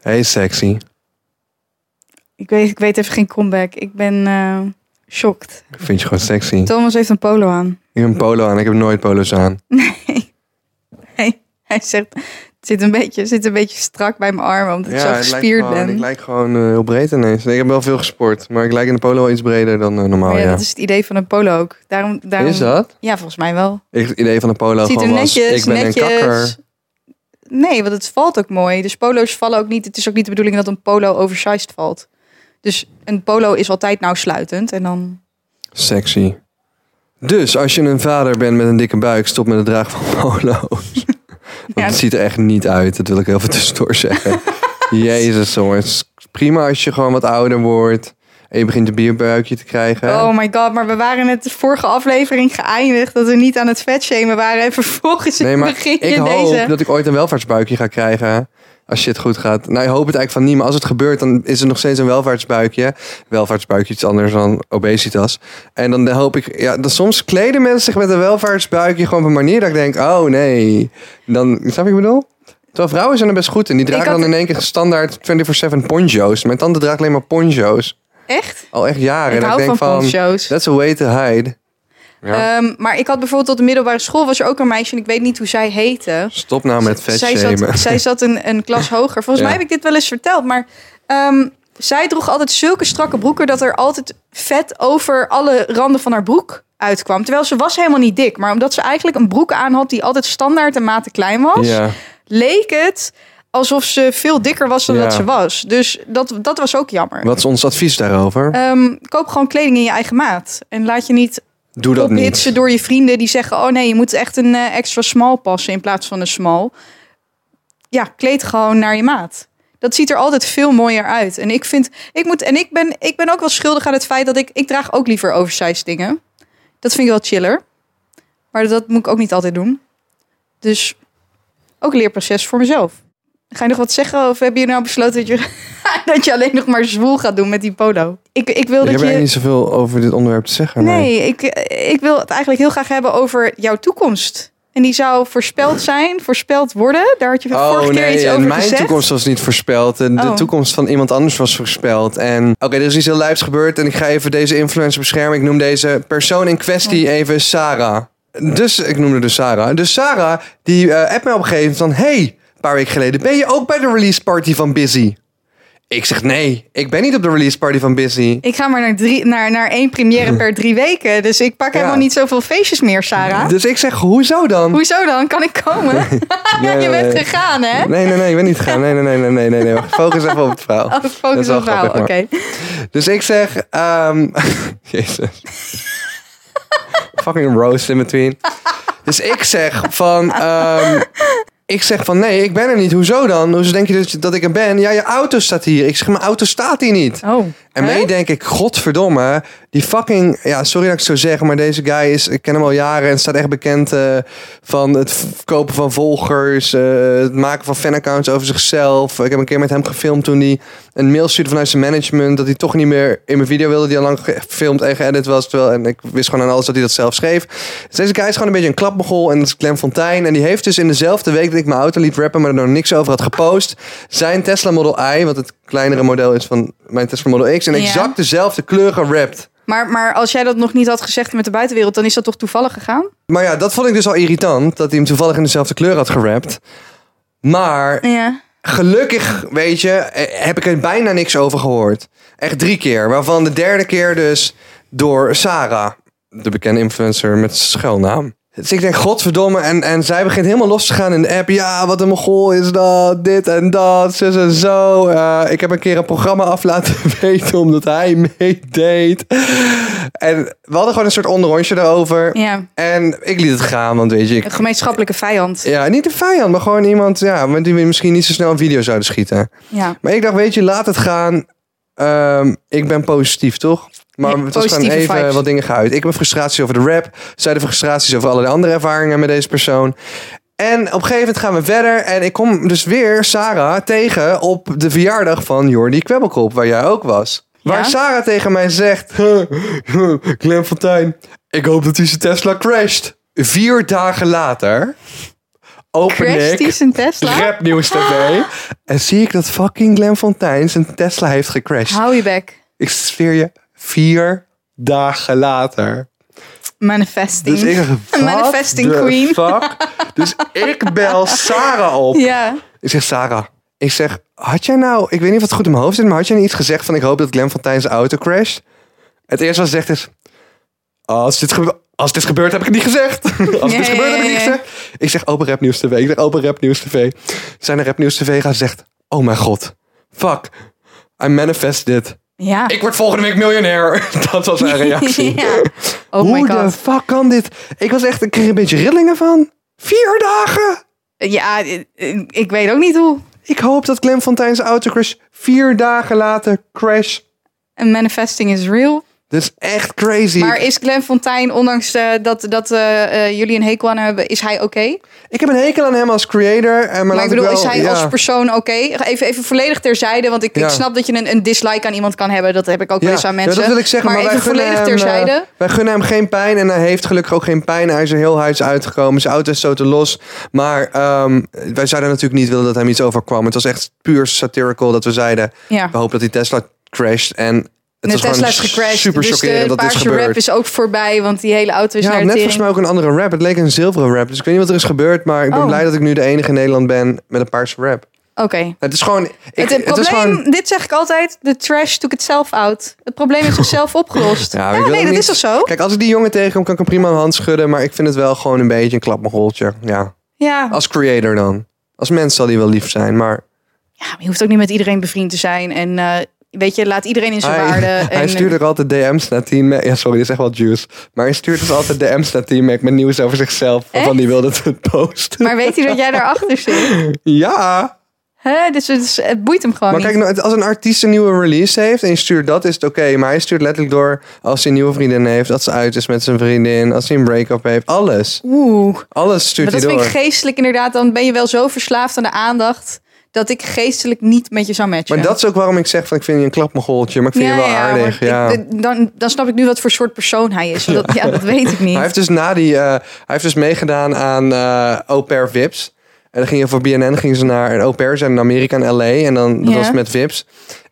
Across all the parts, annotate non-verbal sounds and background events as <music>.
Hey sexy. Ik weet, ik weet even geen comeback. Ik ben eh shocked. Ik vind je gewoon sexy. Ik Thomas heeft een polo aan. heb een polo aan. Ik heb nooit polo's aan. <laughs> Hij, hij zegt, het zit een, beetje, zit een beetje strak bij mijn armen, omdat ik zo gespierd gewoon- ben. Ik lijk gewoon eh, heel breed ineens. Ik heb wel veel gesport. Maar ik lijk in de polo wel iets breder dan eh, normaal. Maar ja, ja. dat is het idee van een polo ook. Daarom, daarom, Is dat? Ja, volgens mij wel. Ik, het idee van de polo ziet er gewoon was, netjes, ik ben netjes. een kakker. Nee, want het valt ook mooi. Dus polo's vallen ook niet. Het is ook niet de bedoeling dat een polo oversized valt. Dus een polo is altijd nauwsluitend. En dan. Sexy. Dus als je een vader bent met een dikke buik, stop met het dragen van polo's. <laughs> Want Ja. het ziet er echt niet uit. Dat wil ik heel veel tussendoor zeggen. <laughs> Jezus, jongens. Prima als je gewoon wat ouder wordt. En je begint een bierbuikje te krijgen. Oh my god, maar we waren net de vorige aflevering geëindigd. Dat we niet aan het vetshamen waren. En vervolgens nee, maar begin je ik hoop deze. dat ik ooit een welvaartsbuikje ga krijgen. Als shit goed gaat. Nou, ik hoop het eigenlijk van niet. Maar als het gebeurt, dan is het nog steeds een welvaartsbuikje. Welvaartsbuikje iets anders dan obesitas. En dan hoop ik... Ja, dan soms kleden mensen zich met een welvaartsbuikje gewoon op een manier dat ik denk... Oh, nee. Dan, snap je wat ik bedoel? Terwijl vrouwen zijn er best goed in. Die dragen had- dan in één keer standaard 24-7 poncho's. Mijn tante draagt alleen maar poncho's. Echt? Al echt jaren. Ik En hou ik denk van poncho's. That's a way to hide. Ja. Ehm, maar ik had bijvoorbeeld op de middelbare school was er ook een meisje en ik weet niet hoe zij heette. Stop nou met zij vetshamen. zat, zij <laughs> zat een, een klas hoger. Volgens Ja. mij heb ik dit wel eens verteld, maar ehm, zij droeg altijd zulke strakke broeken dat er altijd vet over alle randen van haar broek uitkwam. Terwijl ze was helemaal niet dik, maar omdat ze eigenlijk een broek aan had die altijd standaard een maat te klein was, Ja. leek het alsof ze veel dikker was dan Ja. dat ze was. Dus dat, dat was ook jammer. Wat is ons advies daarover? Ehm, koop gewoon kleding in je eigen maat. En laat je niet Doe dat niet. door je vrienden die zeggen: Oh nee, je moet echt een eh, extra small passen in plaats van een small. Ja, kleed gewoon naar je maat. Dat ziet er altijd veel mooier uit. En ik vind, ik moet, en ik ben, ik ben ook wel schuldig aan het feit dat ik, ik draag ook liever oversized dingen. Dat vind ik wel chiller. Maar dat moet ik ook niet altijd doen. Dus ook een leerproces voor mezelf. Ga je nog wat zeggen? Of heb je nou besloten dat je, <laughs> dat je alleen nog maar zwoel gaat doen met die polo? Ik, ik wil Ik dat heb je. niet zoveel over dit onderwerp te zeggen. Nee, ik, ik wil het eigenlijk heel graag hebben over jouw toekomst. En die zou voorspeld zijn, voorspeld worden. Daar had je vorige Oh keer nee, iets en over mijn gezegd. toekomst was niet voorspeld. De, de Oh. toekomst van iemand anders was voorspeld. En oké, er is iets heel lijps gebeurd. En ik ga even deze influencer beschermen. Ik noem deze persoon in kwestie Oh. even Sarah. Dus, ik noemde dus Sarah. Dus Sarah, die eh appt mij op een gegeven moment van... Hey, een paar weken geleden, ben je ook bij de release party van Busy? Ik zeg nee, ik ben niet op de release party van Busy. Ik ga maar naar, drie, naar, naar één première <laughs> per drie weken. Dus ik pak Ja. helemaal niet zoveel feestjes meer, Sarah. Dus ik zeg, hoezo dan? Hoezo dan? Kan ik komen? <laughs> <laughs> je bent nee. gegaan, hè? Nee, nee, nee, ik ben niet gegaan. Nee, nee, nee, nee, nee, nee, Focus even op het verhaal. Oh, focus op vrouw. Oké. grappig, Dus ik zeg, ehm Jezus. Fucking roast in between. Dus ik zeg van, ehm, ik zeg van nee, ik ben er niet. Hoezo dan? Hoezo denk je dat, dat ik er ben? Ja, je auto staat hier. Ik zeg, mijn auto staat hier niet. Oh. En mee denk ik, godverdomme, die fucking, ja, sorry dat ik het zo zeg, maar deze guy is, ik ken hem al jaren en staat echt bekend eh, van het verkopen van volgers, eh, het maken van fanaccounts over zichzelf. Ik heb een keer met hem gefilmd toen hij een mail stuurde vanuit zijn management dat hij toch niet meer in mijn video wilde, die al lang gefilmd en geëdit was, terwijl, en ik wist gewoon aan alles dat hij dat zelf schreef. Dus deze guy is gewoon een beetje een klapmogol en dat is Clem Fontaine en die heeft dus in dezelfde week dat ik mijn auto liet rappen, maar er nog niks over had gepost, zijn Tesla Model I, wat het kleinere model is van mijn Tesla Model X, en exact dezelfde kleur gerapt. Maar, maar als jij dat nog niet had gezegd met de buitenwereld, dan is dat toch toevallig gegaan? Maar ja, dat vond ik dus al irritant, dat hij hem toevallig in dezelfde kleur had gerapt. Maar Ja. gelukkig, weet je, eh, heb ik er bijna niks over gehoord. Echt drie keer, waarvan de derde keer dus door Sarah, de bekende influencer met schuilnaam. Dus ik denk, godverdomme, en, en zij begint helemaal los te gaan in de app. Ja, wat een mogol is dat, dit en dat, zus en zo. Eh, ik heb een keer een programma af laten <laughs> weten omdat hij meedeed. En we hadden gewoon een soort onderrondje daarover. ja. En ik liet het gaan, want weet je, ik, Een gemeenschappelijke vijand. ja, niet een vijand, maar gewoon iemand ja, met die we misschien niet zo snel een video zouden schieten. Ja. Maar ik dacht, weet je, laat het gaan. Ehm, ik ben positief, toch? Maar het was gewoon even vibes. wat dingen geuit. Ik heb frustraties over de rap. Zij de frustraties over allerlei andere ervaringen met deze persoon. En op een gegeven moment gaan we verder. En ik kom dus weer Sarah tegen op de verjaardag van Jordi Kwebbelkop, waar jij ook was. Ja? Waar Sarah tegen mij zegt... <laughs> Clem Fontijn, ik hoop dat hij zijn Tesla crasht. Vier dagen later open ik zijn Tesla? Rap Nieuws TV en zie ik dat fucking Glenn Fontijn zijn Tesla heeft gecrashed. Hou je bek. Ik zweer je, vier dagen later. Manifesting. Dus ik <laughs> manifesting queen. <laughs> Fuck? Dus ik bel Sarah op. Ja. Ik zeg, Sarah, ik zeg, had jij nou, ik weet niet wat goed in mijn hoofd zit, maar had jij niet iets gezegd van ik hoop dat Glenn Fontijn zijn auto crasht? Het eerste wat ze zegt is, als dit, gebe- als dit gebeurt heb ik het niet gezegd. <laughs> als Ja, dit gebeurt heb ik het niet gezegd. Ik zeg open Rap Nieuws TV. Ik zeg open Rap Nieuws TV. Zijn naar Rap Nieuws TV gaan zegt, oh mijn god, fuck, I manifest dit. Ja. Ik word volgende week miljonair. <laughs> Dat was haar <laughs> reactie. ja. Oh Hoe my de fuck kan dit? Ik was echt, ik kreeg een beetje rillingen van. Vier dagen! Ja, ik weet ook niet hoe. Ik hoop dat Glenn Fontijn zijn auto crash vier dagen later crash. Manifesting is real. Dat is echt crazy. Maar is Glenn Fontijn, ondanks eh, dat, dat eh, eh, jullie een hekel aan hem hebben, is hij oké? Ik heb een hekel aan hem als creator. Maar, Maar laat ik bedoel, wel, is hij ja. als persoon oké? Even, even volledig terzijde, want ik, Ja. ik snap dat je een, een dislike aan iemand kan hebben. Dat heb ik ook wel Ja, eens aan ja, mensen. dat wil ik zeggen. Maar, even volledig hem, terzijde. wij gunnen hem geen pijn en hij heeft gelukkig ook geen pijn. Hij is er heel huids uitgekomen. Zijn auto is zo te los. Maar ehm, wij zouden natuurlijk niet willen dat hem iets overkwam. Het was echt puur satirical dat we zeiden... we hopen dat die Tesla crasht. En het de Tesla is gecrashed. super dus de dat paarse rap is ook voorbij, want die hele auto is Ja, naar net volgens mij ook een andere rap. Het leek een zilveren rap. Dus ik weet niet wat er is gebeurd. Maar ik ben Oh. blij dat ik nu de enige in Nederland ben met een paarse rap. Oké. Het is gewoon... Ik, Het, het het is probleem, gewoon dit zeg ik altijd, de trash took itself out. Het probleem is zichzelf <laughs> opgelost. Ja, Ja, nee, dat niet- is toch zo? Kijk, als ik die jongen tegenkom, kan ik hem prima een hand schudden. Maar ik vind het wel gewoon een beetje een klapmogoltje. Ja. Ja. Als creator dan. Als mens zal die wel lief zijn. Maar ja, maar je hoeft ook niet met iedereen bevriend te zijn. En eh, weet je, laat iedereen in zijn hij, waarde. <laughs> hij en, stuurt ook altijd DM's naar Team. Ja, sorry, dit is echt wel juice. Maar hij stuurt dus altijd DM's naar Team Mac met nieuws over zichzelf. Waarvan Echt? hij wilde dat het posten. Maar weet hij dat jij daarachter zit? <laughs> Ja. Hè? Dus, het boeit hem gewoon Maar niet. kijk, nou, als een artiest een nieuwe release heeft en je stuurt dat, is het oké. Maar hij stuurt letterlijk door als hij een nieuwe vriendin heeft, dat ze uit is met zijn vriendin, als hij een break-up heeft. Alles. Oeh. Alles stuurt Maar hij dat door. vind ik geestelijk inderdaad. Dan ben je wel zo verslaafd aan de aandacht... dat ik geestelijk niet met je zou matchen. Maar dat is ook waarom ik zeg van ik vind je een klapmogoltje, maar ik vind je wel aardig. Ja. ik- dan, dan snap ik nu wat voor soort persoon hij is. Dat, ja, dat weet ik niet. Hij heeft dus na die, eh, hij heeft dus meegedaan aan eh Au Pair Vips. En dan ging je voor BNN gingen ze naar een au pair zijn in Amerika en LA en dan dat Ja. was met Vips.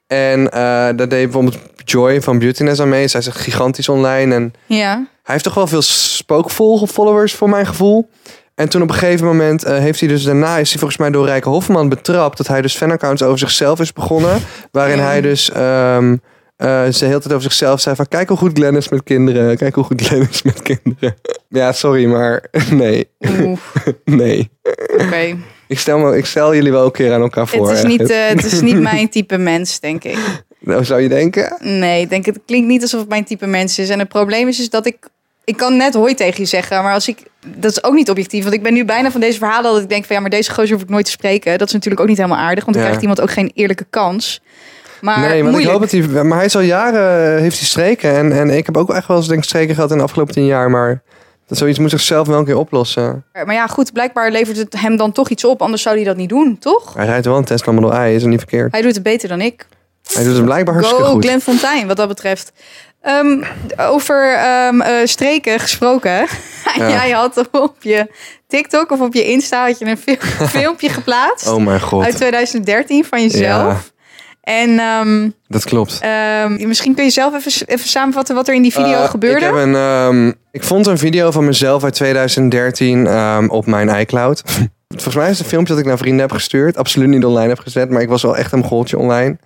En eh daar deed bijvoorbeeld Joy van Beautyness aan mee. Zij is echt gigantisch online en Ja. hij heeft toch wel veel spookvol followers voor mijn gevoel. En toen op een gegeven moment eh, heeft hij dus daarna is hij volgens mij door Rijke Hofman betrapt dat hij dus fanaccounts over zichzelf is begonnen, waarin hij dus ehm eh, ze de hele tijd over zichzelf zei van kijk hoe goed Glenn is met kinderen, kijk hoe goed Glenn is met kinderen. <laughs> Ja, sorry, maar <laughs> nee, <laughs> nee. oké. Ik stel, me, ik stel jullie wel een keer aan elkaar voor. Het, is niet, eh, het is niet mijn type mens, denk ik. Nou, zou je denken? Nee, ik denk, het klinkt niet alsof het mijn type mens is. En het probleem is, is dat ik... Ik kan net hoi tegen je zeggen, maar als ik... Dat is ook niet objectief, want ik ben nu bijna van deze verhalen... dat ik denk van, ja, maar deze gozer hoef ik nooit te spreken. Dat is natuurlijk ook niet helemaal aardig, want dan Ja. krijgt iemand ook geen eerlijke kans. Maar nee, want ik hoop dat hij... Maar hij is al jaren, eh, heeft hij streken. En, en ik heb ook echt wel eens denk ik streken gehad in de afgelopen tien jaar. Maar dat zoiets moet zichzelf wel een keer oplossen. Maar ja, goed, blijkbaar levert het hem dan toch iets op. Anders zou hij dat niet doen, toch? Hij rijdt wel een Tesla Model I, is er niet verkeerd. Hij doet het beter dan ik. Hij doet het blijkbaar hartstikke Go goed. Glenn Fontijn, wat dat betreft. Ehm, over ehm, eh, streken gesproken. <laughs> Ja. Jij had op je TikTok of op je Insta had je een fil- <laughs> filmpje geplaatst. Oh mijn god. uit 2013 van jezelf. Ja, En ehm, dat klopt. misschien kun je zelf even, even samenvatten wat er in die video Eh, gebeurde. Ik, heb een, ik vond een video van mezelf uit 2013 ehm, op mijn iCloud. <laughs> Volgens mij is het een filmpje dat ik naar vrienden heb gestuurd. Absoluut niet online heb gezet, maar ik was wel echt een goaltje online.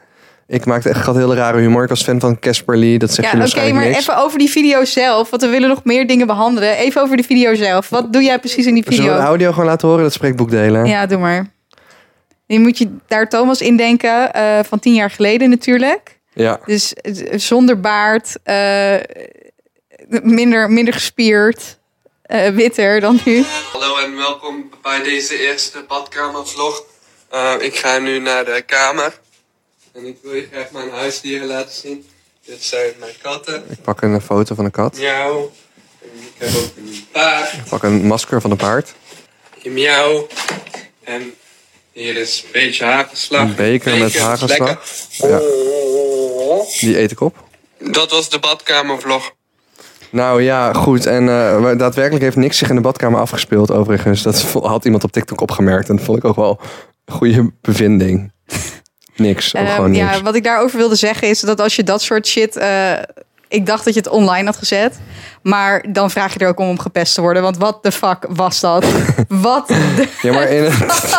Ik maakte echt had hele rare humor. Ik was fan van Casper Lee. Dat zegt Ja, je oké, waarschijnlijk maar niks. even over die video zelf. Want we willen nog meer dingen behandelen. Even over de video zelf. Wat doe jij precies in die Zullen we video? de audio gewoon laten horen? Dat spreekboek delen. Ja, doe maar. Je moet je daar Thomas indenken eh van tien jaar geleden natuurlijk. ja. Dus eh, zonder baard, eh, minder, minder gespierd, eh, witter dan nu. Hallo en welkom bij deze eerste badkamervlog. Uh, ik ga nu naar de kamer. En ik wil je graag mijn huisdieren laten zien. Dit zijn mijn katten. Ik pak een foto van een kat. Miauw. Ik heb ook een paard. Ik pak een masker van een paard. Miauw. En hier is een beetje hagelslag. Een beker met hagelslag. Ja. Die eet ik op. Dat was de badkamervlog. Nou ja, goed. En eh, daadwerkelijk heeft niks zich in de badkamer afgespeeld overigens. Dat <laughs> had iemand op TikTok opgemerkt. En dat vond ik ook wel een goede bevinding. Niks. Ehm, gewoon niks. ja, wat ik daarover wilde zeggen is dat als je dat soort shit. eh, ik dacht dat je het online had gezet. Maar dan vraag je er ook om om gepest te worden. Want wat de fuck was dat? <laughs> wat de Ja, maar in het,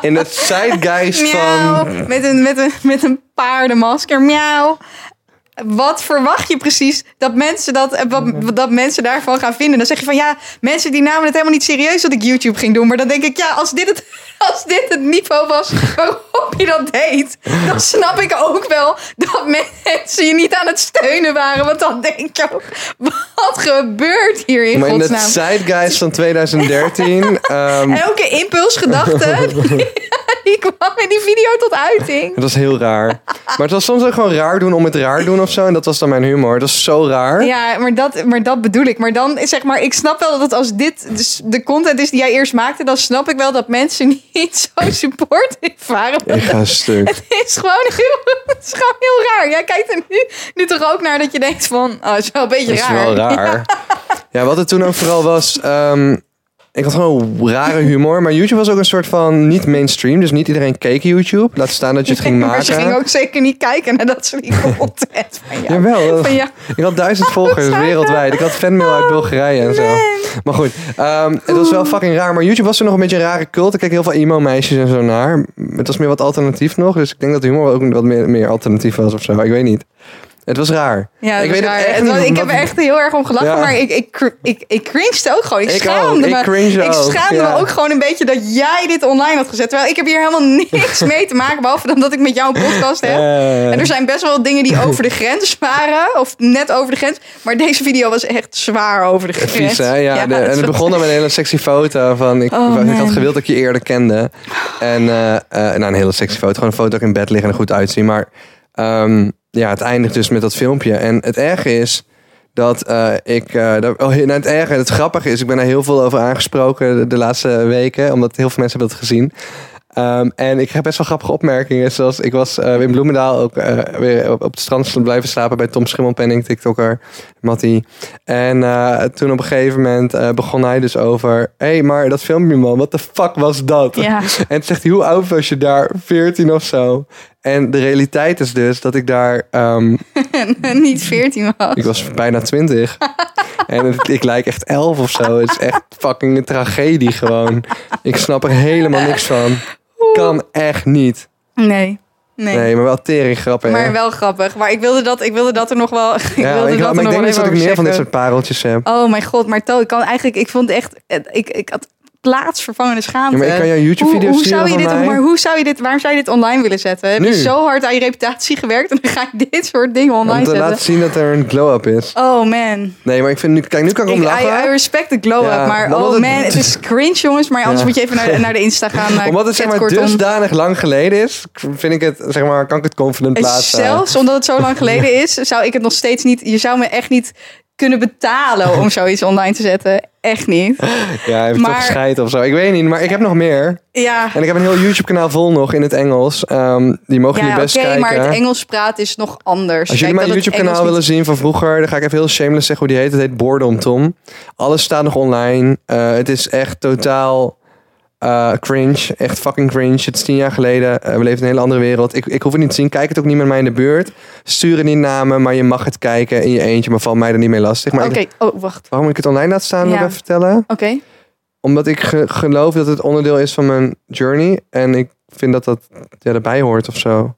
<laughs> <laughs> in het zeitgeist van... Met een, met, een, met een paardenmasker. Miauw. Wat verwacht je precies dat mensen, dat, eh, wat, dat mensen daarvan gaan vinden? Dan zeg je van ja, mensen die namen het helemaal niet serieus dat ik YouTube ging doen. Maar dan denk ik, ja, als dit het, <laughs> als dit het niveau was waarop je dat deed, dan snap ik ook wel dat mensen je niet aan het steunen waren. Want dan denk je ook, wat gebeurt hier in Maar in het godsnaam? zeitgeist van 2013... <laughs> ehm, Elke impulsgedachte <laughs> die, die kwam in die video tot uiting. het was heel raar. Maar het was soms ook gewoon raar doen om het raar doen of zo. En dat was dan mijn humor. Dat is zo raar. Ja, maar dat, maar dat bedoel ik. Maar dan zeg maar, ik snap wel dat als dit dus de content is die jij eerst maakte, dan snap ik wel dat mensen <laughs> niet zo supportive waren. Ik ga stuk. Het is gewoon heel, <laughs> het is gewoon heel raar. Jij kijkt er nu, nu toch ook naar dat je denkt van, oh, het is wel een beetje Dat is raar. wel raar. <laughs> Ja, wat het toen ook vooral was... ehm, ik had gewoon rare humor. Maar YouTube was ook een soort van niet mainstream. Dus niet iedereen keek YouTube. Laat staan dat je het ging maar maken. ze gingen ook zeker niet kijken naar dat soort content van jou. Jawel. Van jou. Ik had duizend volgers Wat wereldwijd. Ik had fanmail uit Bulgarije en zo. Maar goed, ehm, het was wel fucking raar. Maar YouTube was toen nog een beetje een rare cult. Ik keek heel veel emo-meisjes en zo naar. Het was meer wat alternatief nog. Dus ik denk dat humor ook wat meer, meer alternatief was of zo. Ik weet niet. Het was raar. Ja, ik weet raar. het echt was- ik heb er echt heel erg om gelachen, Ja. maar ik, ik, ik, ik cringed ook gewoon. Ik, Ik schaamde ook. me. Ik cringe ik ook, schaamde ja. me ook gewoon een beetje dat jij dit online had gezet. Terwijl ik heb hier helemaal <laughs> niks mee te maken, behalve dan dat ik met jou een podcast heb. Eh, En er zijn best wel dingen die over de grens waren, of net over de grens. Maar deze video was echt zwaar over de grens. Vies, hè? Ja, de- en het begon dan met een hele sexy foto van... Ik, Oh, ik had gewild dat ik je eerder kende. En eh, nou, een hele sexy foto. Gewoon een foto dat ik in bed lig en er goed uitzie. Maar ehm, ja, het eindigt dus met dat filmpje. En het erge is dat eh, ik... eh, dat, oh, nou, het erge, het grappige is... Ik ben daar heel veel over aangesproken de, de laatste weken. Omdat heel veel mensen hebben dat gezien. Ehm, en ik krijg best wel grappige opmerkingen. Zoals ik was eh, in Bloemendaal ook weer op, op het strand blijven slapen bij Tom Schimmelpenning, TikToker, Mattie. En toen op een gegeven moment begon hij dus over... Hé, hey, maar dat filmpje man, wat de fuck was dat? Ja. <laughs> En toen zegt hij, hoe oud was je daar? 14 of zo. En de realiteit is dus dat ik daar... ehm, <laughs> niet 14 was. ik was bijna 20. <laughs> en het- ik lijk echt 11 of zo. Het is echt fucking een tragedie gewoon. Ik snap er helemaal niks van. Kan echt niet. Nee. Nee. Nee, maar wel tering grappig. Maar wel grappig. Maar ik wilde dat, ik wilde dat er nog wel. <laughs> Ik ja, wilde ik, dat maar ik denk dat ik meer van dit soort pareltjes heb. Oh mijn god, maar To, ik kan eigenlijk, ik vond echt, ik, ik had plaatsvervangende schaamte. Ja, maar ik kan jouw hoe, YouTube-video's hoe zien zou je dit, mij. Maar hoe zou je dit, waarom zou je dit online willen zetten? Heb je zo hard aan je reputatie gewerkt en <laughs> dan ga je dit soort dingen online Om te zetten? laten zien dat er een glow-up is. Oh man. Nee, maar ik vind nu... Kijk, nu kan ik om Ik, I, lachen. I respect the glow-up, Ja, maar oh man, het- is cringe jongens. Maar anders Ja. moet je even naar, naar de Insta gaan. <laughs> eh, Omdat het zeg maar dusdanig lang geleden is, vind ik het, zeg maar, kan ik het confident En plaatsen. zelfs omdat het zo lang <laughs> geleden is, zou ik het nog steeds niet. Je zou me echt niet kunnen betalen om <laughs> zoiets online te zetten. Echt niet. Ja, heeft Maar- toch scheid of zo. Ik weet niet, maar ik heb nog meer. Ja, En ik heb een heel YouTube-kanaal vol nog in het Engels. Ehm, die mogen ja jullie best oké, kijken. maar het Engels praten is nog anders. Als Kijk, jullie mijn YouTube-kanaal willen zien van vroeger, dan ga ik even heel shameless zeggen hoe die heet. Het heet Boredom Tom. Alles staat nog online. Eh, het is echt totaal eh, cringe. Echt fucking cringe. Het is tien jaar geleden. Eh, we leven in een hele andere wereld. Ik, ik hoef het niet te zien. Kijk het ook niet met mij in de buurt. Stuur het niet naar me, maar je mag het kijken in je eentje. Maar val mij er niet mee lastig. Oké, oh wacht. waarom ik het online laat staan, wil ik Ja. even vertellen. Oké. Omdat ik ge- geloof dat het onderdeel is van mijn journey. En ik vind dat dat ja, erbij hoort of zo.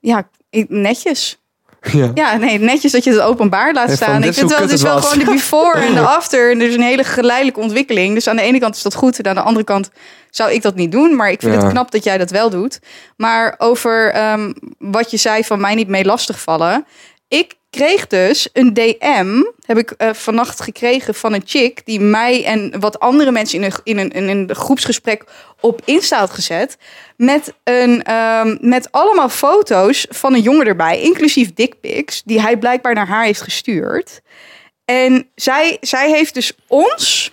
Ja, netjes. <laughs> Ja. Ja, nee, netjes dat je het openbaar laat staan. Ik vind wel, het is wel was. gewoon de before en de <laughs> after. En er is een hele geleidelijke ontwikkeling. Dus aan de ene kant is dat goed. En aan de andere kant zou ik dat niet doen. Maar ik vind Ja. het knap dat jij dat wel doet. Maar over ehm, wat je zei van mij niet mee lastigvallen. Ik kreeg dus een DM, heb ik eh, vannacht gekregen van een chick... die mij en wat andere mensen in een, in een, in een groepsgesprek op Insta had gezet... met, een, ehm, met allemaal foto's van een jongen erbij, inclusief dickpics... die hij blijkbaar naar haar heeft gestuurd. En zij, zij heeft dus ons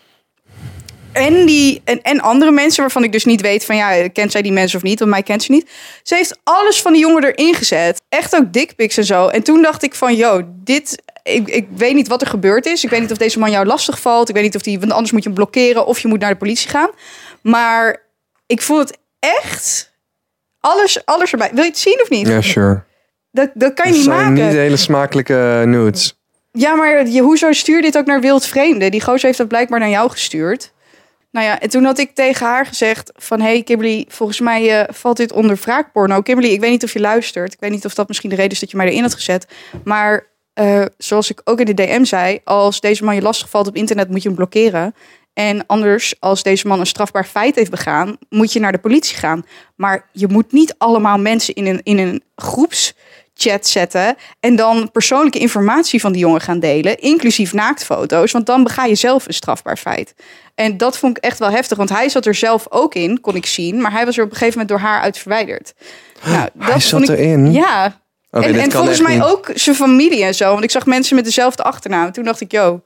en, die, en, en andere mensen waarvan ik dus niet weet van ja, kent zij die mensen of niet? Want mij kent ze niet. Ze heeft alles van die jongen erin gezet. Echt ook dickpics en zo. En toen dacht ik van, yo, dit... Ik, ik weet niet wat er gebeurd is. Ik weet niet of deze man jou lastig valt. Ik weet niet of die... Want anders moet je hem blokkeren of je moet naar de politie gaan. Maar ik vond het echt... Alles, alles erbij. Wil je het zien of niet? Ja, sure. Dat, dat kan je niet zijn maken. niet hele smakelijke nudes. Ja, maar je, hoezo stuur dit ook naar wildvreemden? Die gozer heeft dat blijkbaar naar jou gestuurd. Nou ja, en toen had ik tegen haar gezegd van... hey Kimberly, volgens mij eh, valt dit onder wraakporno. Kimberly, ik weet niet of je luistert. Ik weet niet of dat misschien de reden is dat je mij erin had gezet. Maar eh, zoals ik ook in de DM zei... als deze man je lastig valt op internet, moet je hem blokkeren. En anders, als deze man een strafbaar feit heeft begaan... moet je naar de politie gaan. Maar je moet niet allemaal mensen in een, in een groepschat zetten... en dan persoonlijke informatie van die jongen gaan delen... inclusief naaktfoto's, want dan bega je zelf een strafbaar feit. En dat vond ik echt wel heftig, want hij zat er zelf ook in, kon ik zien... maar hij was er op een gegeven moment door haar uit verwijderd. Nou, dat Hij zat ik, erin? Ja, en, volgens mij niet. ook zijn familie en zo. Want ik zag mensen met dezelfde achternaam. Toen dacht ik, yo,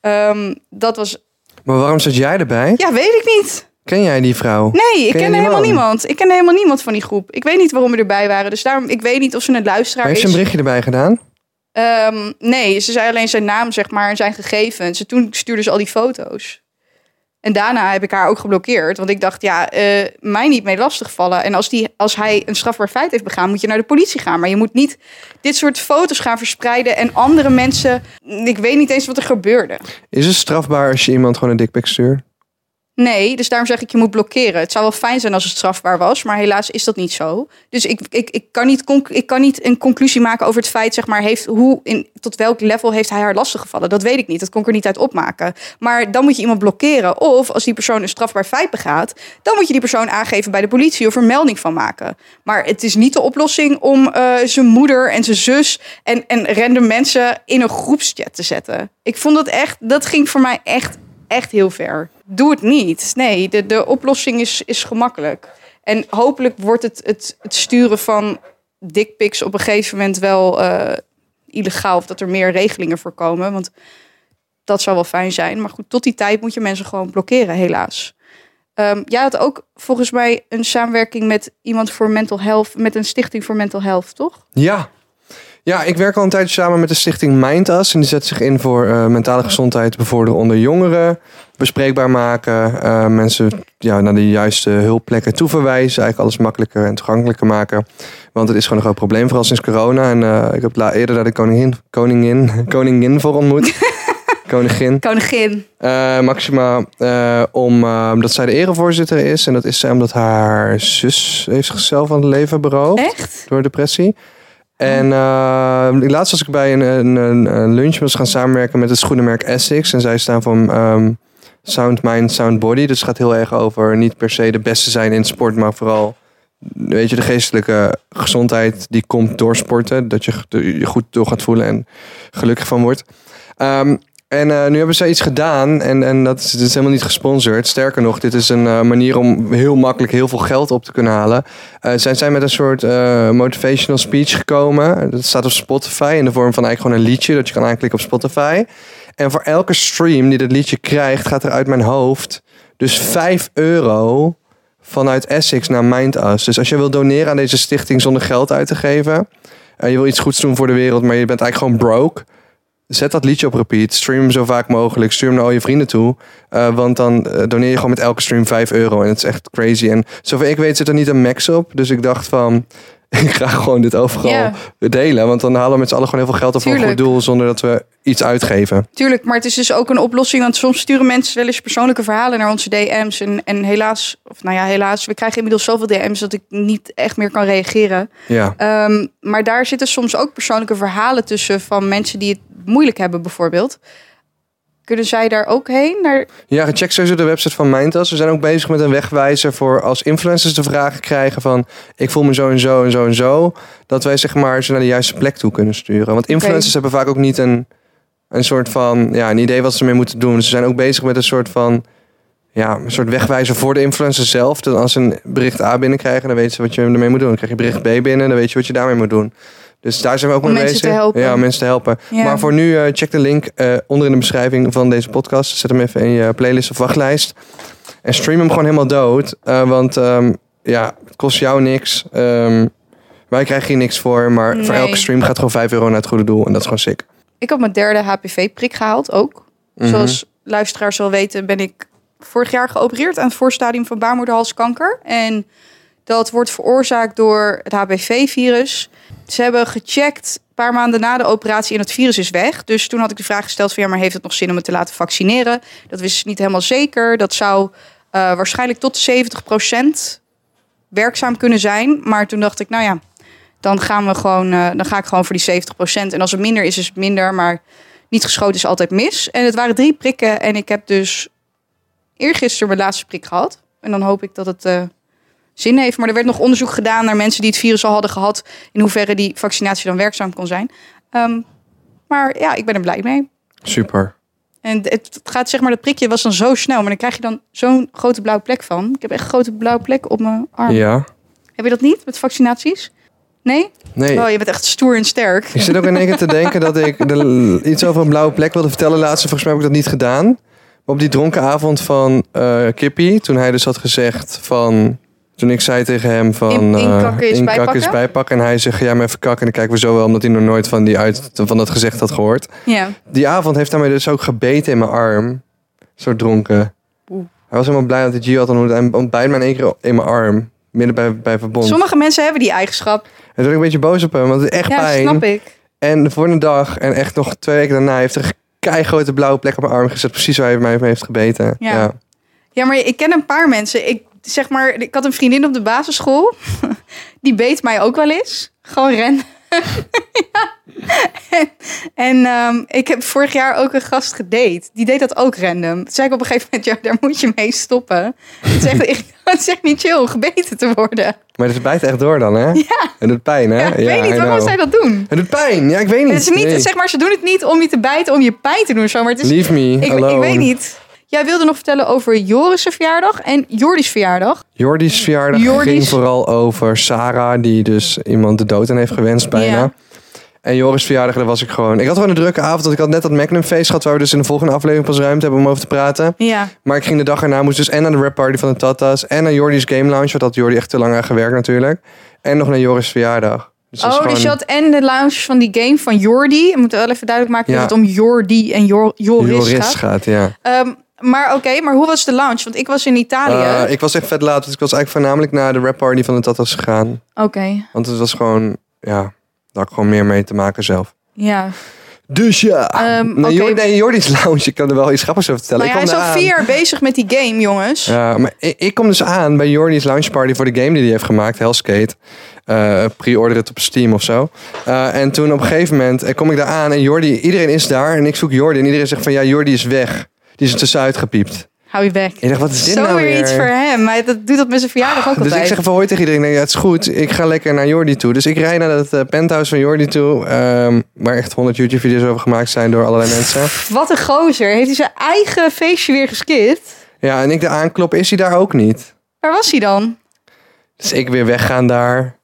ehm, dat was... Maar waarom zat jij erbij? Ja, weet ik niet. Ken jij die vrouw? Nee, ik Ken helemaal man? niemand. Ik ken helemaal niemand van die groep. Ik weet niet waarom we erbij waren. Dus daarom, ik weet niet of ze een luisteraar Heeft is. ze een berichtje erbij gedaan? Ehm, nee, ze zei alleen zijn naam, zeg maar, en zijn gegevens. En toen stuurde ze al die foto's. En daarna heb ik haar ook geblokkeerd. Want ik dacht, ja, eh, mij niet mee lastigvallen. En als, die, als hij een strafbaar feit heeft begaan, moet je naar de politie gaan. Maar je moet niet dit soort foto's gaan verspreiden. En andere mensen, ik weet niet eens wat er gebeurde. Is het strafbaar als je iemand gewoon een dickpic stuurt? Nee, dus daarom zeg ik, je moet blokkeren. Het zou wel fijn zijn als het strafbaar was, maar helaas is dat niet zo. Dus ik, ik, ik, kan, niet ik kan niet een conclusie maken over het feit, zeg maar, heeft, hoe, in, tot welk level heeft hij haar lastiggevallen. Dat weet ik niet, dat kon ik er niet uit opmaken. Maar dan moet je iemand blokkeren. Of als die persoon een strafbaar feit begaat, dan moet je die persoon aangeven bij de politie of er melding van maken. Maar het is niet de oplossing om eh, zijn moeder en zijn zus en, en random mensen in een groepschat te zetten. Ik vond dat echt, dat ging voor mij echt echt heel ver. Doe het niet. Nee, de, de oplossing is, is gemakkelijk. En hopelijk wordt het, het, het sturen van dickpics op een gegeven moment wel eh, illegaal. Of dat er meer regelingen voor komen. Want dat zou wel fijn zijn. Maar goed, tot die tijd moet je mensen gewoon blokkeren, helaas. Ehm jij had ook volgens mij een samenwerking met iemand voor mental health, met een stichting voor mental health, toch? Ja. Ja, ik werk al een tijdje samen met de stichting Mindas. En die zet zich in voor eh, mentale gezondheid bevorderen onder jongeren. Bespreekbaar maken. eh, mensen ja, naar de juiste hulpplekken toeverwijzen. Eigenlijk alles makkelijker en toegankelijker maken. Want het is gewoon een groot probleem, vooral sinds corona. En eh, ik heb eerder daar de koningin, koningin, <laughs> koningin voor ontmoet. <laughs> Koningin. Koningin. Maxima, om, eh, dat zij de erevoorzitter is. En dat is zij omdat haar zus heeft zichzelf aan het leven beroofd Echt? door depressie. En eh, laatst was ik bij een, een, een, lunch. We gaan samenwerken met het schoenenmerk Essex. En zij staan van ehm, Sound Mind, Sound Body. Dus het gaat heel erg over niet per se de beste zijn in sport, maar vooral weet je, de geestelijke gezondheid die komt door sporten. Dat je je goed door gaat voelen en gelukkig van wordt. Ehm, en eh, nu hebben ze iets gedaan en, en dat is, is helemaal niet gesponsord. Sterker nog, dit is een eh, manier om heel makkelijk heel veel geld op te kunnen halen. Zijn zij met een soort motivational speech gekomen. Dat staat op Spotify in de vorm van eigenlijk gewoon een liedje dat je kan aanklikken op Spotify. En voor elke stream die dat liedje krijgt, gaat er uit mijn hoofd dus 5 euro vanuit Essex naar Mindas. Dus als je wil doneren aan deze stichting zonder geld uit te geven. en je wil iets goeds doen voor de wereld, maar je bent eigenlijk gewoon broke. Zet dat liedje op repeat. Stream hem zo vaak mogelijk. Stuur hem naar al je vrienden toe. Eh, want dan eh, doneer je gewoon met elke stream 5 euro. En het is echt crazy. En zover ik weet zit er niet een max op. Dus ik dacht van... <laughs> Ik ga gewoon dit overal delen. Want dan halen we met z'n allen gewoon heel veel geld op voor een goed Tuurlijk. doel. Zonder dat we iets uitgeven. Tuurlijk, maar het is dus ook een oplossing. Want soms sturen mensen wel eens persoonlijke verhalen naar onze DM's. En, en helaas, of nou ja, helaas, we krijgen inmiddels zoveel DM's dat ik niet echt meer kan reageren. Ja. Ehm, maar daar zitten soms ook persoonlijke verhalen tussen van mensen die het moeilijk hebben, bijvoorbeeld. Kunnen zij daar ook heen? Naar... Ja, check sowieso de website van Mindtas. We zijn ook bezig met een wegwijzer voor als influencers de vragen krijgen van... ik voel me zo en zo en zo en zo. Dat wij zeg maar ze naar de juiste plek toe kunnen sturen. Want influencers hebben vaak ook niet een, een soort van... Ja, een idee wat ze ermee moeten doen. Ze zijn ook bezig met een soort van... Ja, een soort wegwijzer voor de influencer zelf. Dat als ze een bericht A binnenkrijgen, dan weten ze wat je ermee moet doen. Dan krijg je bericht B binnen, dan weet je wat je daarmee moet doen. Dus daar zijn we ook Om mee mensen bezig. te helpen. Ja, om mensen te helpen. Ja. Maar voor nu, eh, check de link eh, onder in de beschrijving van deze podcast. Zet hem even in je playlist of wachtlijst. En stream hem gewoon helemaal dood. Eh, want ehm, ja, het kost jou niks. Ehm, wij krijgen hier niks voor. Maar voor elke stream gaat gewoon 5 euro naar het goede doel. En dat is gewoon sick. Ik had mijn derde HPV-prik gehaald ook. Mhm. Zoals luisteraars wel weten, ben ik vorig jaar geopereerd aan het voorstadium van baarmoederhalskanker. En dat wordt veroorzaakt door het HPV-virus. Ze hebben gecheckt een paar maanden na de operatie en het virus is weg. Dus toen had ik de vraag gesteld van ja, maar heeft het nog zin om het te laten vaccineren? Dat wist ik niet helemaal zeker. Dat zou eh, waarschijnlijk tot 70% werkzaam kunnen zijn. Maar toen dacht ik, nou ja, dan, gaan we gewoon, eh, dan ga ik gewoon voor die 70%. En als het minder is, is het minder. Maar niet geschoten is altijd mis. En het waren drie prikken. En ik heb dus eergisteren mijn laatste prik gehad. En dan hoop ik dat het eh, zin heeft. Maar er werd nog onderzoek gedaan naar mensen die het virus al hadden gehad. In hoeverre die vaccinatie dan werkzaam kon zijn. Ehm, maar ja, ik ben er blij mee. Super. En het gaat zeg maar, dat prikje was dan zo snel. Maar dan krijg je dan zo'n grote blauwe plek van. Ik heb echt een grote blauwe plek op mijn arm. Ja. Heb je dat niet met vaccinaties? Nee? Nee. Oh, je bent echt stoer en sterk. Ik zit ook in één keer te denken dat ik de, iets over een blauwe plek wilde vertellen laatst. Volgens mij heb ik dat niet gedaan. Maar op die dronken avond van eh Kippy, toen hij dus had gezegd van... Toen ik zei tegen hem van... In- eh, inkakken is bijpakken? is bijpakken. En hij zegt, ja, maar even kakken. En dan kijken we zo wel, omdat hij nog nooit van, die uit, van dat gezegd had gehoord. Ja. Die avond heeft hij mij dus ook gebeten in mijn arm. Zo dronken. Oeh. Hij was helemaal blij dat hij Gio had ontmoet. En ontbijt mij in één keer in mijn arm. Midden bij, bij verbond. Sommige mensen hebben die eigenschap. En toen ben ik een beetje boos op hem, want het is echt Ja, pijn. snap ik. En voor een dag en echt nog twee weken daarna heeft er een grote blauwe plek op mijn arm gezet. Precies waar hij mij heeft gebeten. Ja. Ja. Ja, maar ik ken een paar mensen. Ik zeg maar, ik had een vriendin op de basisschool. <laughs> Die beet mij ook wel eens. Gewoon rennen. <laughs> ja. En, en ehm, ik heb vorig jaar ook een gast gedate. Die deed dat ook random. Toen zei ik op een gegeven moment, ja, daar moet je mee stoppen. Het is echt, <laughs> ik- het is echt niet chill gebeten te worden. Maar het bijt echt door dan, hè? Ja. En het doet pijn, hè? Ja, ik weet niet waarom zij dat doen. Het doet pijn. Ja, ik weet niet. Het is niet, Nee. zeg maar, ze doen het niet om je te bijten, om je pijn te doen. Zo, maar het is, Leave me ik, alone. ik weet niet. Jij wilde nog vertellen over Joris' verjaardag en Jordi's verjaardag. Jordi's verjaardag Jordi's- ging vooral over Sarah, die dus iemand de dood aan heeft gewenst bijna. Ja. En Joris' verjaardag, daar was ik gewoon... Ik had gewoon een drukke avond, want ik had net dat Magnum feest gehad... waar we dus in de volgende aflevering pas ruimte hebben om over te praten. Ja. Maar ik ging de dag erna, moest dus en naar de rap party van de Tatas... en naar Jordi's Game Lounge, want had Jordi echt te lang aan gewerkt natuurlijk. En nog naar Joris' verjaardag. Dus Oh, dus je had en de lounge van die game van Jordi. We moeten wel even duidelijk maken Ja. dat het om Jordi en Jor Joris, Joris gaat. gaat, ja. Ehm, maar oké, maar hoe was de lounge? Want ik was in Italië. Eh, ik was echt vet laat, dus ik was eigenlijk voornamelijk naar de rap party van de Tatas gegaan. Oké, Want het was gewoon, ja, daar had ik gewoon meer mee te maken zelf. ja. Dus ja. Ehm, nee. Jor- nee, Jordi's Lounge, ik kan er wel iets grappigs over vertellen. Maar ja, ik hij is al vier jaar bezig met die game, jongens. Ja, maar ik, ik kom dus aan bij Jordi's Lounge Party voor de game die hij heeft gemaakt, Hellskate. Eh Pre-order het op Steam of zo. Eh, en toen op een gegeven moment kom ik daar aan en Jordi, iedereen is daar en ik zoek Jordi. En iedereen zegt van ja, Jordi is weg. Die is er tussenuit gepiept. Hou je weg. Ik dacht, wat is dit Zo nou weer iets voor hem. Maar dat doet dat met zijn verjaardag ook Dus altijd. ik zeg even hoi tegen iedereen. Ja, het is goed. Ik ga lekker naar Jordi toe. Dus ik rijd naar dat eh, penthouse van Jordi toe. ehm, waar echt 100 YouTube-video's over gemaakt zijn door allerlei mensen. Wat een gozer. Heeft hij zijn eigen feestje weer geskipt? Ja, en ik de aanklop, is hij daar ook niet. Waar was hij dan? Dus ik weer weggaan daar.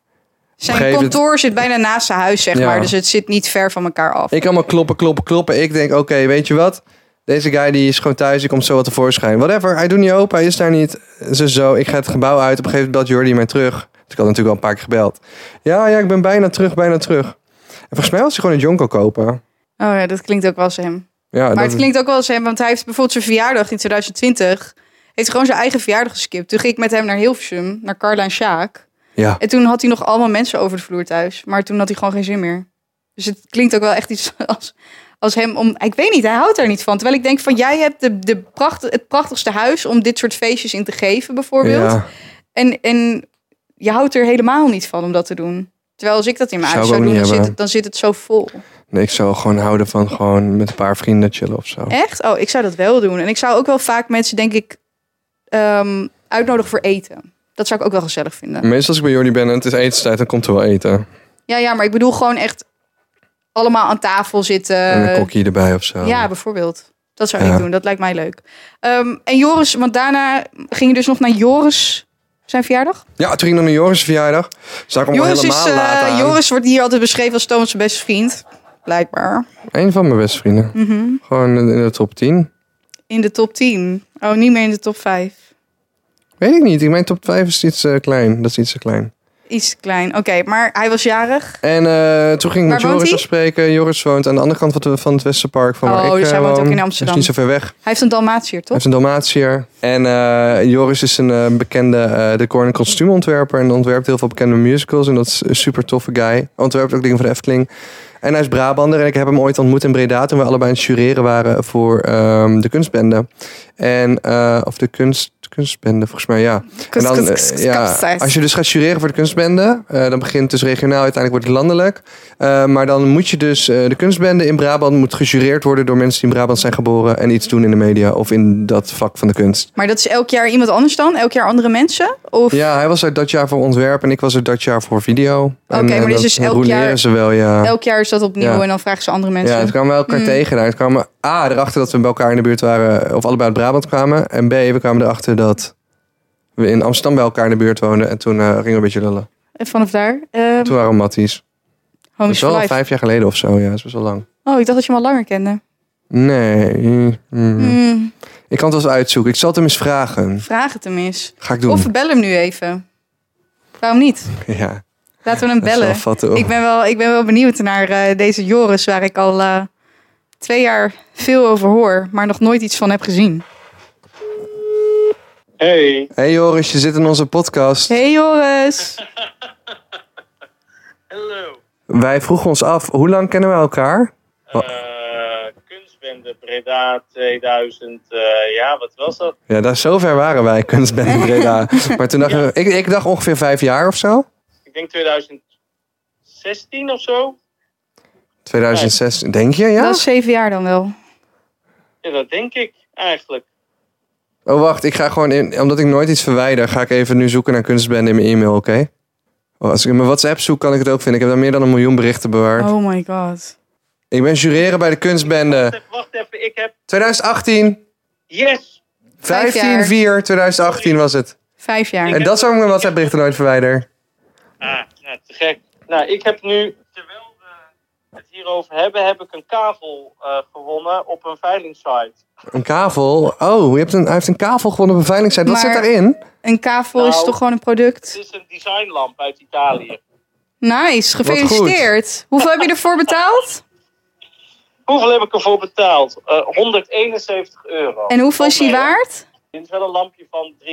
Zijn kantoor zit bijna naast zijn huis, zeg Ja. maar. Dus het zit niet ver van elkaar af. Ik allemaal kloppen, kloppen, kloppen. Ik denk, oké, weet je wat? Deze guy die is gewoon thuis, die komt zo wat tevoorschijn. Whatever, hij doet niet open, hij is daar niet. Zo, zo, ik ga het gebouw uit. Op een gegeven moment belt Jordi mij terug. Dus ik had natuurlijk al een paar keer gebeld. Ja, ja, ik ben bijna terug, bijna terug. En volgens mij was hij gewoon een jonko kopen. Oh ja, dat klinkt ook wel als hem. Ja, Maar dat het klinkt ook wel als hem, want hij heeft bijvoorbeeld zijn verjaardag in 2020. Heeft gewoon zijn eigen verjaardag geskipt. Toen ging ik met hem naar Hilversum, naar Carla en Sjaak. Ja, En toen had hij nog allemaal mensen over de vloer thuis. Maar toen had hij gewoon geen zin meer. Dus het klinkt ook wel echt iets <laughs> als, als hem om... Ik weet niet, hij houdt daar niet van. Terwijl ik denk van, jij hebt de, de pracht, het prachtigste huis om dit soort feestjes in te geven, bijvoorbeeld. ja. En, en je houdt er helemaal niet van om dat te doen. Terwijl als ik dat in mijn Zou huis zou doen, dan zit, het, dan zit het zo vol. Nee, ik zou gewoon houden van gewoon met een paar vrienden chillen of zo. Echt? Oh, ik zou dat wel doen. En ik zou ook wel vaak mensen, denk ik, ehm, uitnodigen voor eten. Dat zou ik ook wel gezellig vinden. Meestal als ik bij Jordi ben en het is etenstijd, dan komt er wel eten. Ja, ja, maar ik bedoel gewoon echt allemaal aan tafel zitten. en een kokkie erbij of zo. Ja, bijvoorbeeld. Dat zou Ja. ik doen. Dat lijkt mij leuk. Ehm, en Joris, want daarna ging je dus nog naar Joris Zijn verjaardag? Ja, toen ging ik naar Joris' verjaardag. Zag ik hem Joris, is, helemaal eh, aan. Joris wordt hier altijd beschreven als Thomas' beste vriend. Blijkbaar. Een van mijn beste vrienden. Mhm. Gewoon in de top 10. In de top 10. Oh, niet meer in de top 5. Weet ik niet. Mijn top 5 is iets eh, klein. Dat is iets te klein. Iets klein. Oké, maar hij was jarig. En eh, toen ging ik met Waar Joris hij? afspreken. Joris woont aan de andere kant van, het- van het Westerpark. Van waar Oh, ik dus hij eh, woont ook in Amsterdam. Dat is niet zo ver weg. Hij heeft een Dalmatiër, Hij toch? heeft een Dalmatiër. En eh, Joris is een bekende decor- en kostuumontwerper. En ontwerpt heel veel bekende musicals. En dat is een super toffe guy. Ontwerpt ook dingen voor de Efteling. En hij is Brabander. En ik heb hem ooit ontmoet in Breda. Toen we allebei aan het jureren waren voor ehm, de kunstbende. En, of de kunst, kunstbende, volgens mij, ja. En dan, eh, ja, als je dus gaat jureren voor de kunstbende, eh, dan begint het dus regionaal, uiteindelijk wordt het landelijk. Eh, maar dan moet je dus, de kunstbende in Brabant moet gejureerd worden door mensen die in Brabant zijn geboren en iets doen in de media of in dat vak van de kunst. Maar dat is elk jaar iemand anders dan? Elk jaar andere mensen? Of Ja, hij was er dat jaar voor ontwerp en ik was er dat jaar voor video. Oké, maar dit is dus elk jaar- ze wel, ja. elk jaar is dat opnieuw Ja. en dan vragen ze andere mensen? Ja, het kwamen we elkaar Mm. tegen. Nou, het kwamen A, erachter dat we bij elkaar in de buurt waren, of allebei uit Brabant kwamen. En B, we kwamen erachter dat we in Amsterdam bij elkaar in de buurt woonden. En toen eh, gingen we een beetje lullen. En vanaf daar? eh Toen waren we matties. Dat is wel al vijf jaar geleden of zo, ja. Dat is best wel lang. Oh, ik dacht dat je hem al langer kende. Nee. mm, mm. Hmm, Ik kan het wel eens uitzoeken. Ik zal het hem eens vragen. vraag het hem eens. Ga ik doen. Of bel hem nu even. Waarom niet? <laughs> ja, Laten we hem bellen. Ik ben wel, ik ben wel benieuwd naar eh, deze Joris, waar ik al eh, twee jaar veel over hoor, maar nog nooit iets van heb gezien. Hey. Hey Joris, je zit in onze podcast. Hey Joris! <laughs> Hallo. Wij vroegen ons af, hoe lang kennen we elkaar? Eh kunstbende Breda 2000. eh, ja, wat was dat? Ja, daar zover waren wij, kunstbende <laughs> Breda. maar toen dachten we, ik, ik dacht ongeveer vijf jaar of zo. Ik denk 2016 of zo. 2006, denk je, ja? Dat is zeven jaar dan wel. Ja, dat denk ik eigenlijk. Oh, wacht, ik ga gewoon in, omdat ik nooit iets verwijder, ga ik even nu zoeken naar kunstbende in mijn e-mail, oké? Oh, als ik in mijn WhatsApp zoek, kan ik het ook vinden. Ik heb daar meer dan een miljoen berichten bewaard. Oh my god. Ik ben jureren bij de kunstbende. Wacht even, wacht even, ik heb... 2018, Yes! Vijf 15-4, jaar. 2018 was het. Vijf jaar. En dat is waarom ik mijn WhatsApp berichten nooit verwijder. Ah, nou, te gek. Nou, ik heb nu, het hierover hebben, heb ik een kavel eh, gewonnen op een veilingsite. Een kavel? Oh, je hebt een, hij heeft een kavel gewonnen op een veilingsite. Wat Maar- zit daarin? Een kavel is Nou, toch gewoon een Het product? is een designlamp uit Italië. Nice, gefeliciteerd. Hoeveel heb je ervoor betaald? Hoeveel heb ik ervoor betaald? Eh 171 euro. En hoeveel is die waard? Dit is wel een lampje van 3.500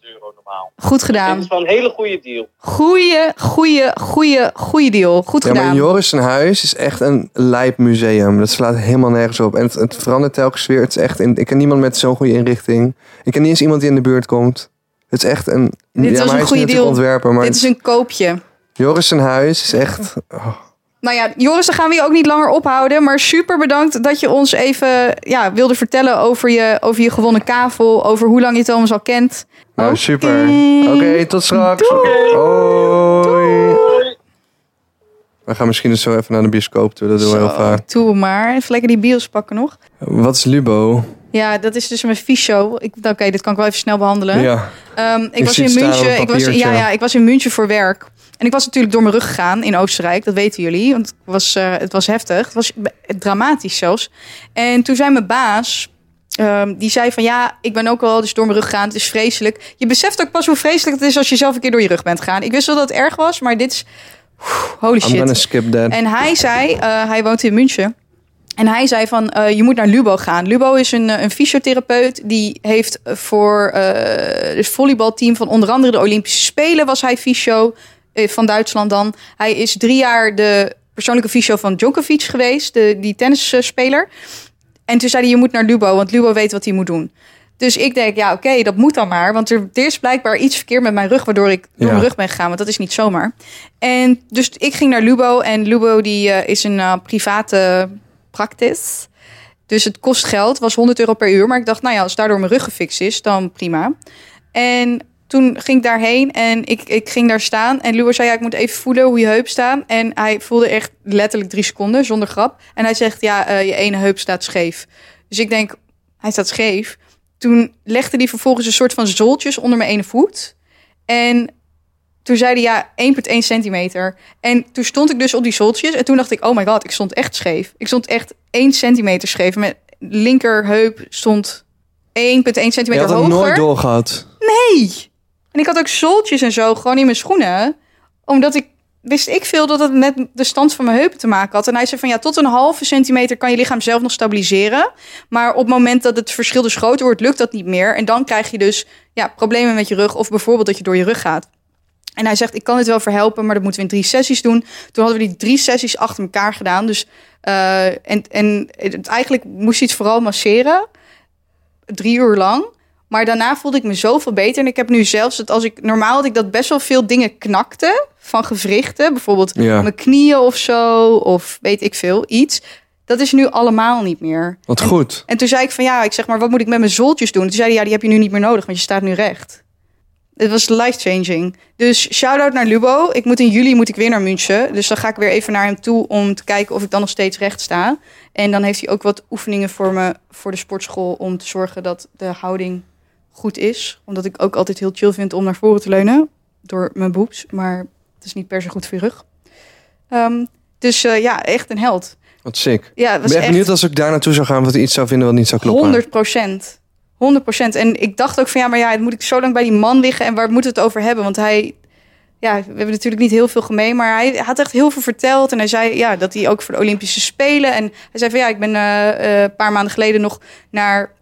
euro normaal. Goed Dit gedaan. is wel een hele goede deal. Goeie, goeie, goeie, goeie deal. Goed Ja, maar gedaan. Joris zijn huis is echt een lijp museum. Dat slaat helemaal nergens op. En het, het verandert telkens weer. Het is echt in, ik ken niemand met zo'n goede inrichting. Ik ken niet eens iemand die in de buurt komt. Het is echt een... Dit ja, was maar een goede deal. ontwerper. Maar Dit is een koopje. Joris zijn huis is echt... oh. Nou ja, Joris, dan gaan we je ook niet langer ophouden. Maar super bedankt dat je ons even ja, wilde vertellen over je, over je gewonnen kavel. Over hoe lang je Thomas al kent. Nou, Oké. super. Oké, tot straks. Doei. Hoi. We gaan misschien dus zo even naar de bioscoop toe. Dat doen we heel vaak. Doe maar. Even lekker die bios pakken nog. Wat is Lubo? Ja, dat is dus mijn fiche-show. Ik- Oké, dit kan ik wel even snel behandelen. Ja. Ehm, ik Ik was in München. Ik was, ja, ja, ik was in München voor werk. En ik was natuurlijk door mijn rug gegaan in Oostenrijk. Dat weten jullie. Want het was, eh, het was heftig. Het was dramatisch zelfs. En toen zei mijn baas. ehm, die zei van ja, ik ben ook wel dus door mijn rug gegaan. Het is vreselijk. Je beseft ook pas hoe vreselijk het is als je zelf een keer door je rug bent gegaan. Ik wist wel dat het erg was, maar dit is holy I'm shit. skip that. En hij zei, eh, hij woont in München. En hij zei van, eh, je moet naar Lubo gaan. Lubo is een, een fysiotherapeut. Die heeft voor eh het volleybalteam van onder andere de Olympische Spelen... was hij fysio van Duitsland dan. Hij is drie jaar de persoonlijke fysio van Djokovic geweest. De, die tennisspeler. En toen zei hij, je moet naar Lubo, want Lubo weet wat hij moet doen. Dus ik denk, ja, oké, dat moet dan maar. Want er, er is blijkbaar iets verkeerd met mijn rug... waardoor ik door Ja. mijn rug ben gegaan. Want dat is niet zomaar. En dus ik ging naar Lubo. En Lubo die, eh, is een eh, private practice. Dus het kost geld. was 100 euro per uur. Maar ik dacht, nou ja, als daardoor mijn rug gefixt is, dan prima. En toen ging ik daarheen en ik, ik ging daar staan. En Lubo zei, ja, ik moet even voelen hoe je heup staat. En hij voelde echt letterlijk drie seconden, zonder grap. En hij zegt, ja, eh, je ene heup staat scheef. Dus ik denk, hij staat scheef. Toen legde hij vervolgens een soort van zoltjes onder mijn ene voet. En toen zei hij ja, 1,1 centimeter. En toen stond ik dus op die zoltjes. En toen dacht ik, oh my god, ik stond echt scheef. Ik stond echt 1 centimeter scheef. Mijn linkerheup stond 1,1 Je centimeter had het hoger. nooit doorgehad. Nee. En ik had ook zoltjes en zo gewoon in mijn schoenen. Omdat ik wist ik veel dat het met de stand van mijn heupen te maken had. En hij zei van ja, tot een halve centimeter kan je lichaam zelf nog stabiliseren. Maar op het moment dat het verschil dus groter wordt, lukt dat niet meer. En dan krijg je dus ja, problemen met je rug. Of bijvoorbeeld dat je door je rug gaat. En hij zegt, ik kan dit wel verhelpen, maar dat moeten we in drie sessies doen. Toen hadden we die drie sessies achter elkaar gedaan. Dus, eh, en, en het, eigenlijk moest hij het vooral masseren. Drie uur lang. Maar daarna voelde ik me zoveel beter. En ik heb nu zelfs dat als ik... Normaal had ik dat best wel veel dingen knakte van gewrichten. Bijvoorbeeld Ja. mijn knieën of zo. Of weet ik veel, iets. Dat is nu allemaal niet meer. Wat En- goed. En toen zei ik van ja, ik zeg maar, wat moet ik met mijn zoltjes doen? Toen zei hij, ja, die heb je nu niet meer nodig, want je staat nu recht. Het was life-changing. Dus shout-out naar Lubo. Ik moet in juli moet ik weer naar München. Dus dan ga ik weer even naar hem toe om te kijken of ik dan nog steeds recht sta. En dan heeft hij ook wat oefeningen voor me voor de sportschool om te zorgen dat de houding goed is. Omdat ik ook altijd heel chill vind om naar voren te leunen door mijn boobs. Maar het is niet per se goed voor je rug. Ehm, dus eh, ja, echt een held. Wat sick. Ja, Ik was ben echt benieuwd als ik daar naartoe zou gaan... wat hij iets zou vinden wat niet zou kloppen. 100 procent. 100 procent. En ik dacht ook van ja, maar ja, moet ik zo lang bij die man liggen en waar moet het over hebben? Want hij, ja, we hebben natuurlijk niet heel veel gemeen, maar hij had echt heel veel verteld. En hij zei ja, dat hij ook voor de Olympische Spelen. En hij zei van ja, ik ben eh, eh, een paar maanden geleden nog naar,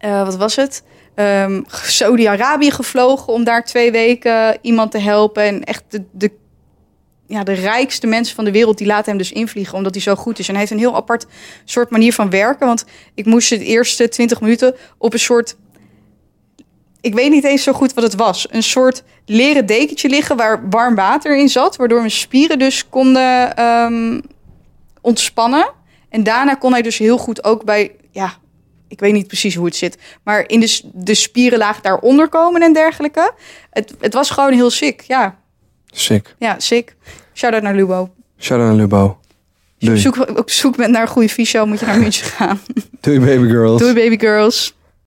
wat was het? Ehm Saudi-Arabië gevlogen om daar twee weken iemand te helpen. En echt de, ja, de rijkste mensen van de wereld die laten hem dus invliegen omdat hij zo goed is. En hij heeft een heel apart soort manier van werken. Want ik moest de eerste 20 minuten op een soort. Ik weet niet eens zo goed wat het was. Een soort leren dekentje liggen waar warm water in zat. Waardoor mijn spieren dus konden ehm, ontspannen. En daarna kon hij dus heel goed ook bij. Ja, ik weet niet precies hoe het zit. Maar in de, de spierenlaag daaronder komen en dergelijke. Het, het was gewoon heel sick. Ja, Sick. ja, sick. Shout-out naar Lubo. Shout-out naar Lubo. Doei. zoek, op zoek bent naar een goede fysio, moet je naar <laughs> München gaan. Doei baby girls. Doei baby girls.